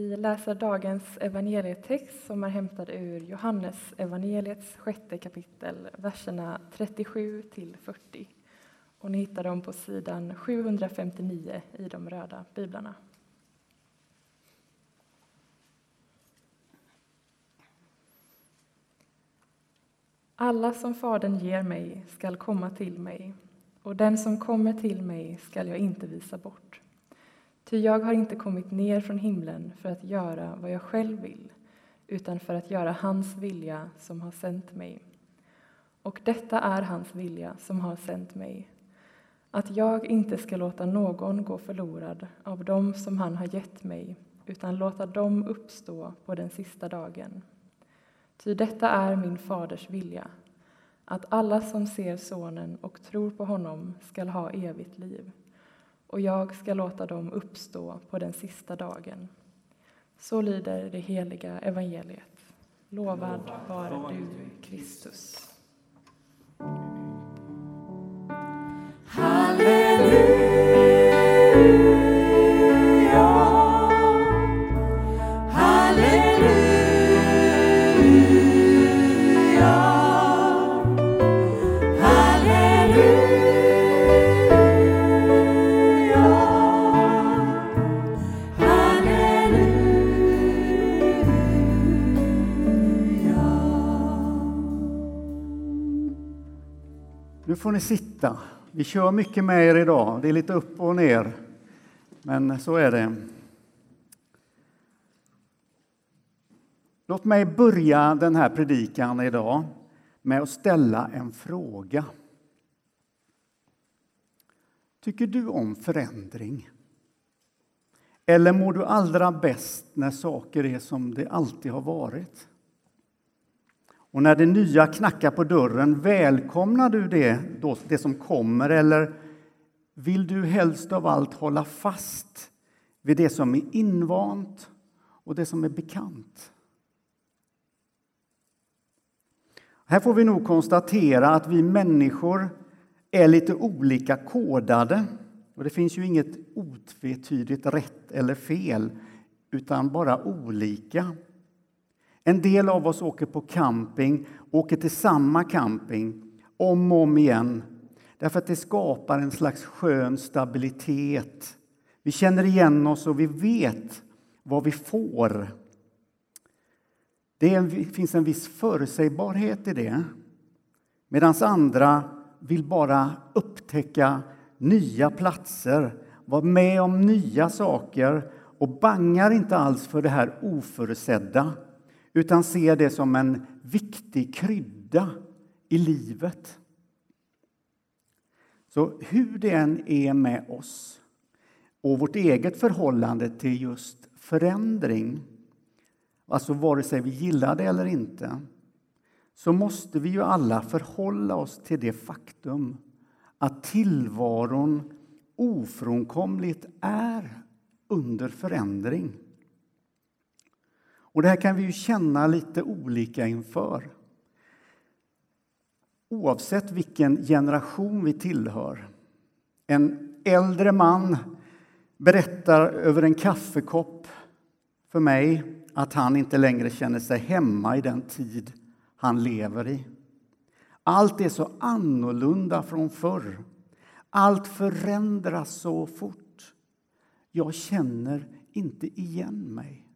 Vi läser dagens evangelietext som är hämtad ur Johannes evangeliets sjätte kapitel, verserna 37 till 40. Och ni hittar dem på sidan 759 i de röda biblarna. Alla som Fadern ger mig skall komma till mig, och den som kommer till mig skall jag inte visa bort. Ty jag har inte kommit ner från himlen för att göra vad jag själv vill, utan för att göra hans vilja som har sänt mig. Och detta är hans vilja som har sänt mig, att jag inte ska låta någon gå förlorad av dem som han har gett mig, utan låta dem uppstå på den sista dagen. Ty detta är min faders vilja, att alla som ser Sonen och tror på honom skall ha evigt liv, och jag ska låta dem uppstå på den sista dagen. Så lyder det heliga evangeliet. Lovad vare du, Kristus. Får ni sitta. Vi kör mycket med er idag. Det är lite upp och ner, men så är det. Låt mig börja den här predikan idag med att ställa en fråga. Tycker du om förändring? Eller mår du allra bäst när saker är som det alltid har varit? Och när det nya knackar på dörren, välkomnar du det, då, det som kommer eller vill du helst av allt hålla fast vid det som är invant och det som är bekant? Här får vi nog konstatera att vi människor är lite olika kodade. Och det finns ju inget otvetydigt rätt eller fel, utan bara olika. En del av oss åker på camping, åker till samma camping om och om igen därför att det skapar en slags skön stabilitet. Vi känner igen oss och vi vet vad vi får. Det en, finns en viss förutsägbarhet i det medan andra vill bara upptäcka nya platser, vara med om nya saker och bangar inte alls för det här oförutsedda utan ser det som en viktig krydda i livet. Så hur det än är med oss och vårt eget förhållande till just förändring, alltså vare sig vi gillar det eller inte, så måste vi ju alla förhålla oss till det faktum att tillvaron ofrånkomligt är under förändring. Och det här kan vi ju känna lite olika inför. Oavsett vilken generation vi tillhör. En äldre man berättar över en kaffekopp för mig att han inte längre känner sig hemma i den tid han lever i. Allt är så annorlunda från förr. Allt förändras så fort. Jag känner inte igen mig.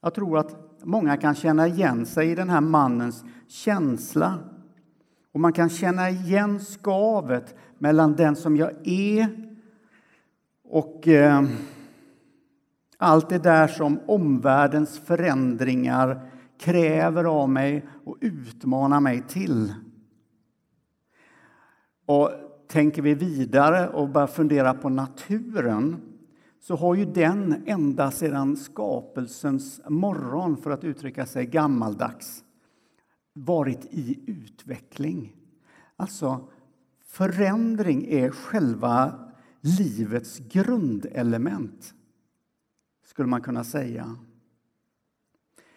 Jag tror att många kan känna igen sig i den här mannens känsla. Och man kan känna igen skavet mellan den som jag är och eh, allt det där som omvärldens förändringar kräver av mig och utmanar mig till. Och tänker vi vidare och börjar fundera på naturen så har ju den ända sedan skapelsens morgon, för att uttrycka sig gammaldags, varit i utveckling. Alltså, förändring är själva livets grundelement, skulle man kunna säga.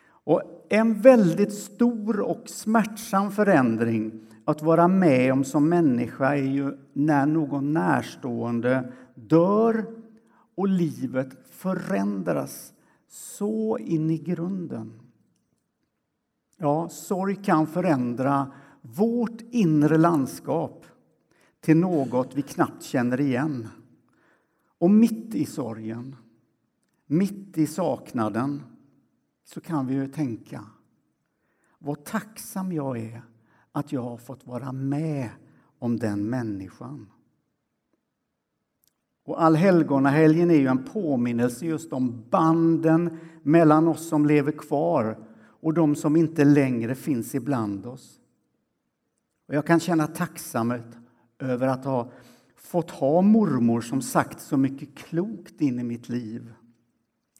Och en väldigt stor och smärtsam förändring att vara med om som människa är ju när någon närstående dör och livet förändras så in i grunden. Ja, sorg kan förändra vårt inre landskap till något vi knappt känner igen. Och mitt i sorgen, mitt i saknaden, så kan vi ju tänka vad tacksam jag är att jag har fått vara med om den människan. Och Allhelgonahelgen är ju en påminnelse just om banden mellan oss som lever kvar och de som inte längre finns ibland oss. Och jag kan känna tacksamhet över att ha fått ha mormor som sagt så mycket klokt in i mitt liv.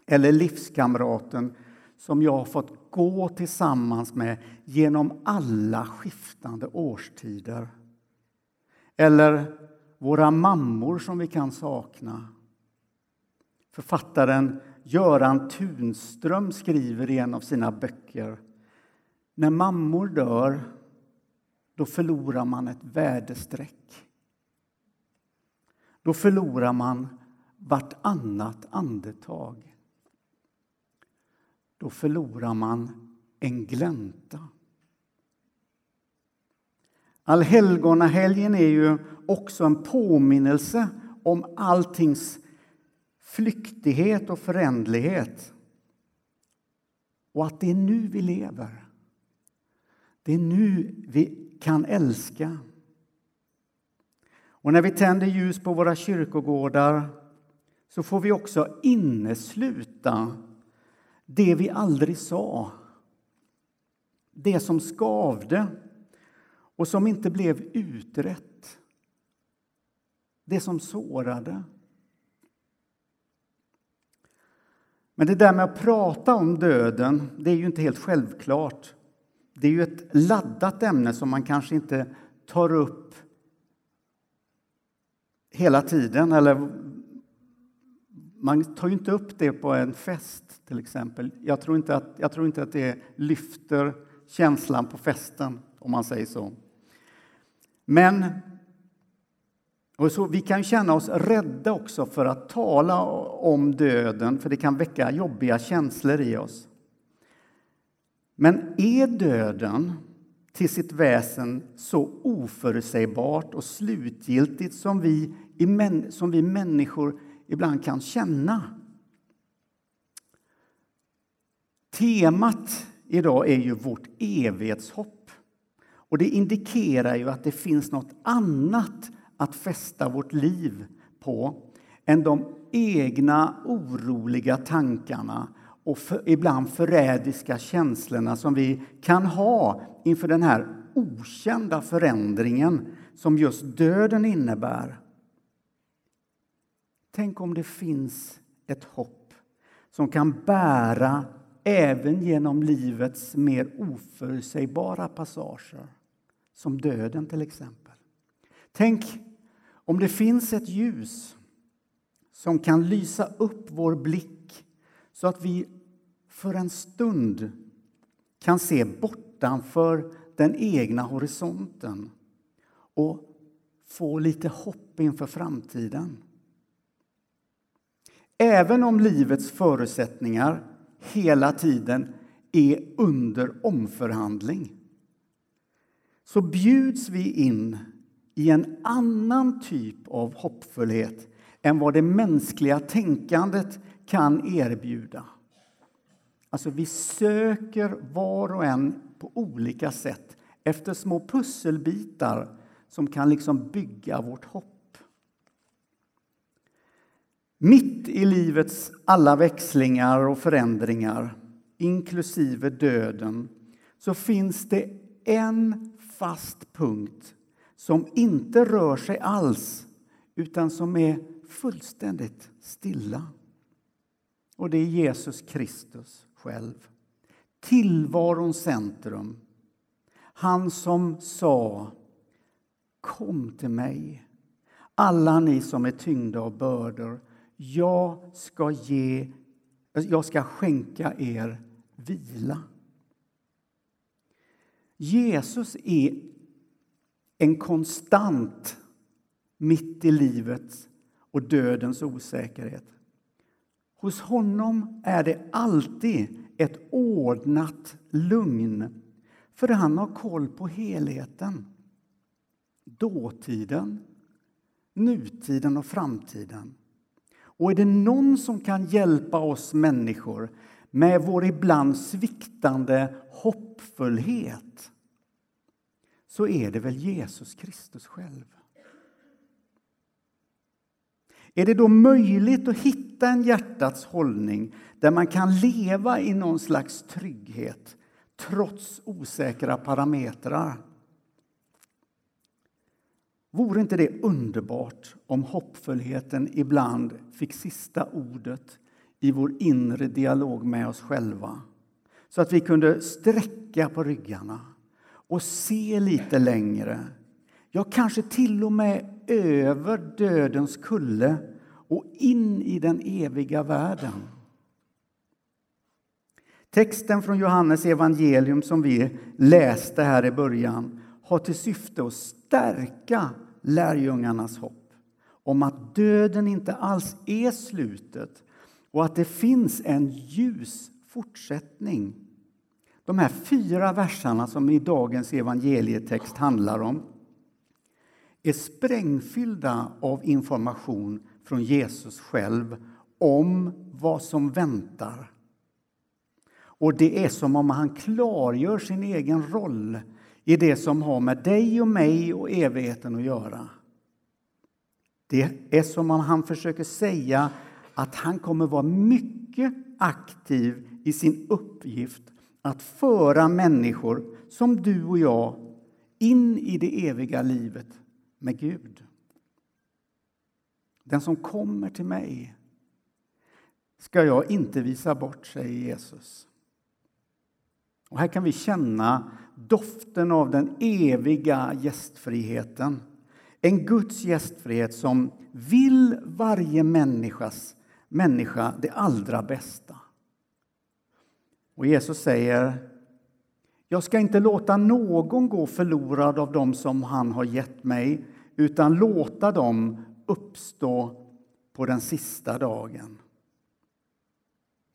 Eller livskamraten som jag har fått gå tillsammans med genom alla skiftande årstider. Eller våra mammor som vi kan sakna. Författaren Göran Tunström skriver i en av sina böcker När mammor dör, då förlorar man ett värdestreck. Då förlorar man vartannat andetag. Då förlorar man en glänta. Allhelgonahelgen är ju också en påminnelse om alltings flyktighet och förändlighet. Och att det är nu vi lever. Det är nu vi kan älska. Och när vi tänder ljus på våra kyrkogårdar så får vi också innesluta det vi aldrig sa. Det som skavde och som inte blev utrett. Det som sårade. Men det där med att prata om döden, det är ju inte helt självklart. Det är ju ett laddat ämne som man kanske inte tar upp hela tiden. Eller man tar ju inte upp det på en fest, till exempel. Jag tror inte att, jag tror inte att det lyfter känslan på festen, om man säger så. Men och så, vi kan känna oss rädda också för att tala om döden, för det kan väcka jobbiga känslor i oss. Men är döden till sitt väsen så oförutsägbart och slutgiltigt som vi, som vi människor ibland kan känna? Temat idag är ju vårt evighetshopp. Och det indikerar ju att det finns något annat att fästa vårt liv på än de egna oroliga tankarna och för, ibland förrädiska känslorna som vi kan ha inför den här okända förändringen som just döden innebär. Tänk om det finns ett hopp som kan bära även genom livets mer oförutsägbara passager, som döden till exempel. Tänk om det finns ett ljus som kan lysa upp vår blick så att vi för en stund kan se bortanför den egna horisonten och få lite hopp inför framtiden. Även om livets förutsättningar hela tiden är under omförhandling så bjuds vi in i en annan typ av hoppfullhet än vad det mänskliga tänkandet kan erbjuda. Alltså, vi söker var och en på olika sätt efter små pusselbitar som kan liksom bygga vårt hopp. Mitt i livets alla växlingar och förändringar, inklusive döden, så finns det en fast punkt som inte rör sig alls utan som är fullständigt stilla. Och det är Jesus Kristus själv. Tillvarons centrum. Han som sa Kom till mig, alla ni som är tyngda av bördor. Jag ska, ge, jag ska skänka er vila. Jesus är en konstant mitt i livets och dödens osäkerhet. Hos honom är det alltid ett ordnat lugn, för han har koll på helheten. Dåtiden, nutiden och framtiden. Och är det någon som kan hjälpa oss människor med vår ibland sviktande hoppfullhet så är det väl Jesus Kristus själv. Är det då möjligt att hitta en hjärtats hållning där man kan leva i någon slags trygghet trots osäkra parametrar? Vore inte det underbart om hoppfullheten ibland fick sista ordet i vår inre dialog med oss själva så att vi kunde sträcka på ryggarna och se lite längre. Ja, kanske till och med över dödens kulle och in i den eviga världen. Texten från Johannes evangelium som vi läste här i början har till syfte att stärka lärjungarnas hopp om att döden inte alls är slutet och att det finns en ljus fortsättning. De här fyra verserna som i dagens evangelietext handlar om är sprängfyllda av information från Jesus själv om vad som väntar. Och det är som om han klargör sin egen roll i det som har med dig och mig och evigheten att göra. Det är som om han försöker säga att han kommer vara mycket aktiv i sin uppgift att föra människor som du och jag in i det eviga livet med Gud. Den som kommer till mig ska jag inte visa bort, säger Jesus. Och här kan vi känna doften av den eviga gästfriheten. En Guds gästfrihet som vill varje människas människa det allra bästa. Och Jesus säger jag ska inte låta någon gå förlorad av dem som han har gett mig utan låta dem uppstå på den sista dagen.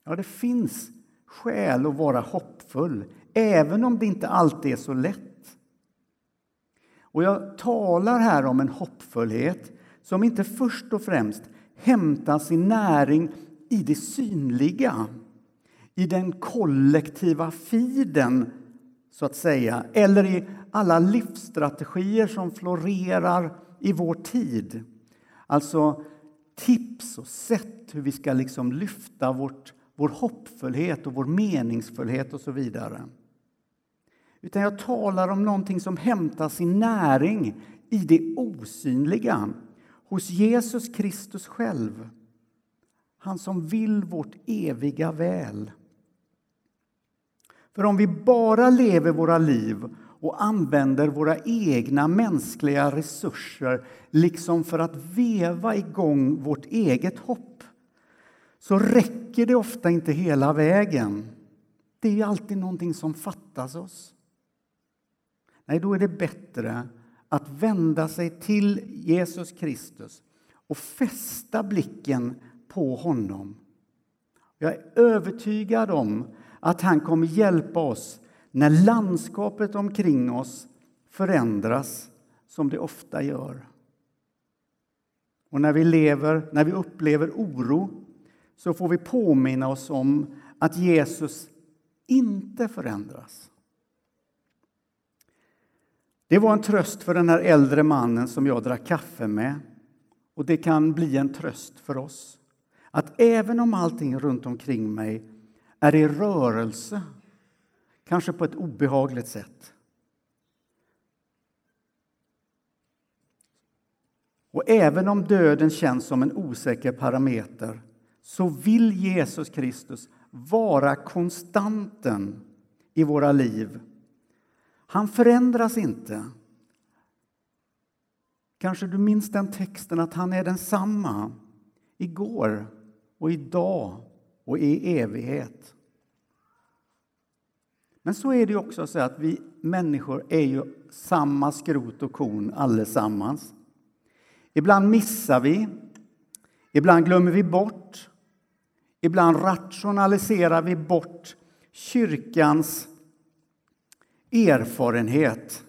Ja, det finns skäl att vara hoppfull, även om det inte alltid är så lätt. Och jag talar här om en hoppfullhet som inte först och främst hämtar sin näring i det synliga, i den kollektiva fiden, så att säga, eller i alla livsstrategier som florerar i vår tid. Alltså tips och sätt hur vi ska liksom lyfta vårt, vår hoppfullhet och vår meningsfullhet och så vidare. Utan jag talar om någonting som hämtar sin näring i det osynliga, hos Jesus Kristus själv. Han som vill vårt eviga väl. För om vi bara lever våra liv och använder våra egna mänskliga resurser liksom för att veva igång vårt eget hopp så räcker det ofta inte hela vägen. Det är alltid någonting som fattas oss. Nej, då är det bättre att vända sig till Jesus Kristus och fästa blicken på honom. Jag är övertygad om att han kommer hjälpa oss när landskapet omkring oss förändras som det ofta gör. Och när vi, lever, när vi upplever oro så får vi påminna oss om att Jesus inte förändras. Det var en tröst för den här äldre mannen som jag drack kaffe med. Och det kan bli en tröst för oss. Att även om allting runt omkring mig är i rörelse kanske på ett obehagligt sätt. Och även om döden känns som en osäker parameter så vill Jesus Kristus vara konstanten i våra liv. Han förändras inte. Kanske du minns den texten att han är densamma igår och idag och i evighet. Men så är det också så att vi människor är ju samma skrot och korn allesammans. Ibland missar vi, ibland glömmer vi bort, Ibland rationaliserar vi bort kyrkans erfarenhet.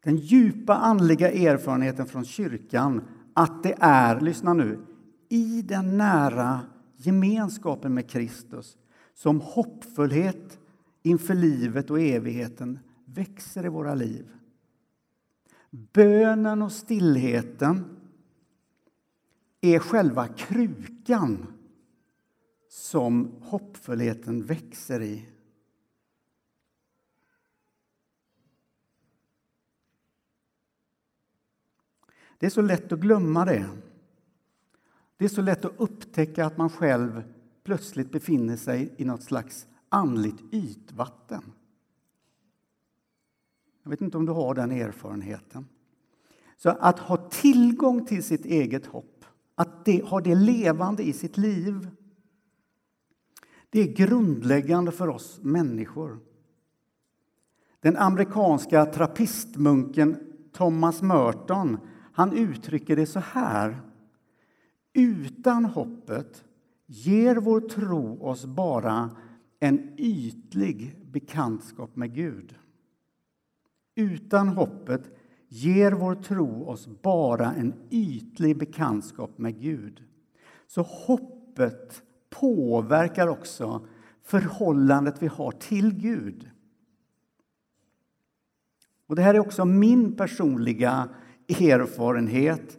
Den djupa andliga erfarenheten från kyrkan att det är, lyssna nu, i den nära gemenskapen med Kristus som hoppfullhet inför livet och evigheten växer i våra liv. Bönen och stillheten är själva krukan som hoppfullheten växer i. Det är så lätt att glömma det. Det är så lätt att upptäcka att man själv plötsligt befinner sig i något slags andligt ytvatten. Jag vet inte om du har den erfarenheten. Så att ha tillgång till sitt eget hopp, att det, ha det levande i sitt liv, det är grundläggande för oss människor. Den amerikanska trappistmunken Thomas Merton han uttrycker det så här. Utan hoppet ger vår tro oss bara en ytlig bekantskap med Gud. Utan hoppet ger vår tro oss bara en ytlig bekantskap med Gud. Så hoppet påverkar också förhållandet vi har till Gud. Och Det här är också min personliga erfarenhet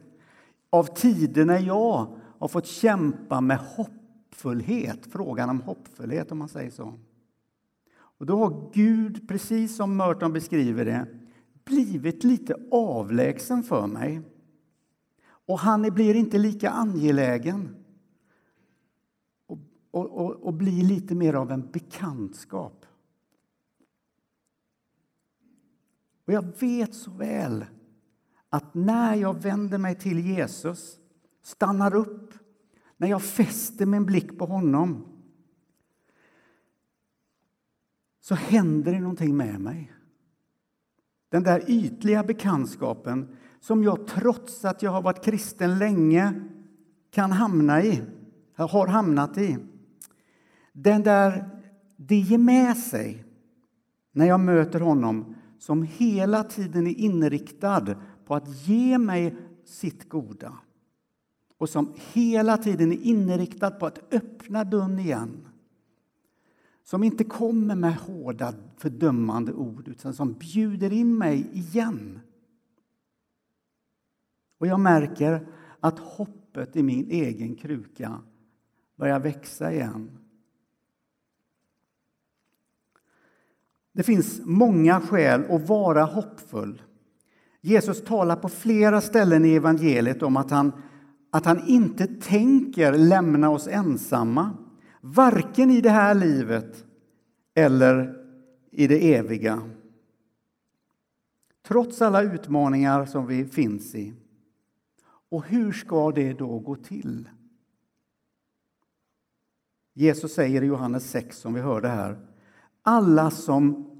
av tider när jag har fått kämpa med hoppfullhet, frågan om hoppfullhet om man säger så. Och då har Gud, precis som Merton beskriver det, blivit lite avlägsen för mig. Och han blir inte lika angelägen och, och, och, och blir lite mer av en bekantskap. Och jag vet så väl att när jag vänder mig till Jesus, stannar upp, när jag fäster min blick på honom så händer det någonting med mig. Den där ytliga bekantskapen som jag trots att jag har varit kristen länge kan hamna i, har hamnat i. Den där, det ger med sig när jag möter honom som hela tiden är inriktad på att ge mig sitt goda och som hela tiden är inriktad på att öppna dörren igen. Som inte kommer med hårda fördömande ord utan som bjuder in mig igen. Och jag märker att hoppet i min egen kruka börjar växa igen. Det finns många skäl att vara hoppfull. Jesus talar på flera ställen i evangeliet om att han, att han inte tänker lämna oss ensamma, varken i det här livet eller i det eviga. Trots alla utmaningar som vi finns i. Och hur ska det då gå till? Jesus säger i Johannes 6, som vi hörde här, alla som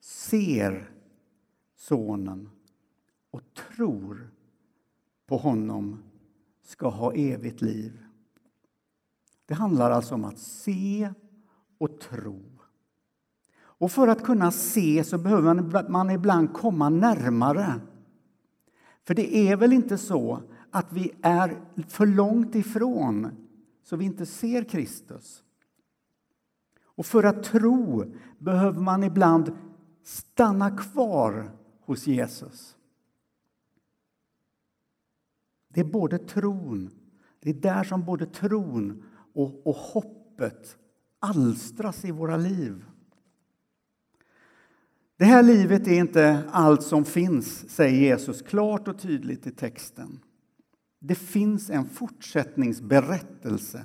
ser Sonen och tror på honom ska ha evigt liv. Det handlar alltså om att se och tro. Och för att kunna se så behöver man ibland komma närmare. För det är väl inte så att vi är för långt ifrån så vi inte ser Kristus. Och för att tro behöver man ibland stanna kvar hos Jesus. Det är både tron, det är där som både tron och, och hoppet alstras i våra liv. Det här livet är inte allt som finns, säger Jesus klart och tydligt i texten. Det finns en fortsättningsberättelse.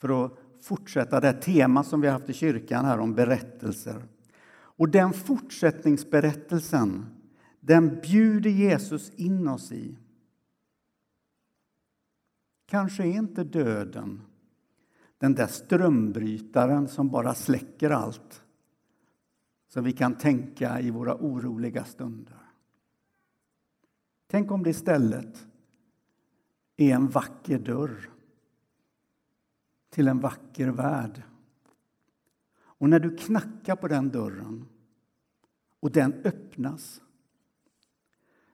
För att fortsätta det tema som vi har haft i kyrkan här om berättelser. Och den fortsättningsberättelsen, den bjuder Jesus in oss i. Kanske är inte döden den där strömbrytaren som bara släcker allt som vi kan tänka i våra oroliga stunder. Tänk om det istället är en vacker dörr till en vacker värld. Och när du knackar på den dörren och den öppnas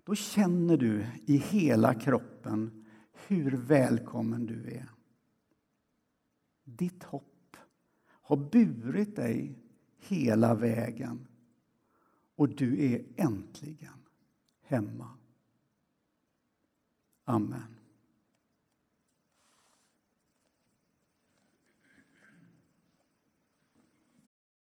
då känner du i hela kroppen hur välkommen du är. Ditt hopp har burit dig hela vägen och du är äntligen hemma. Amen.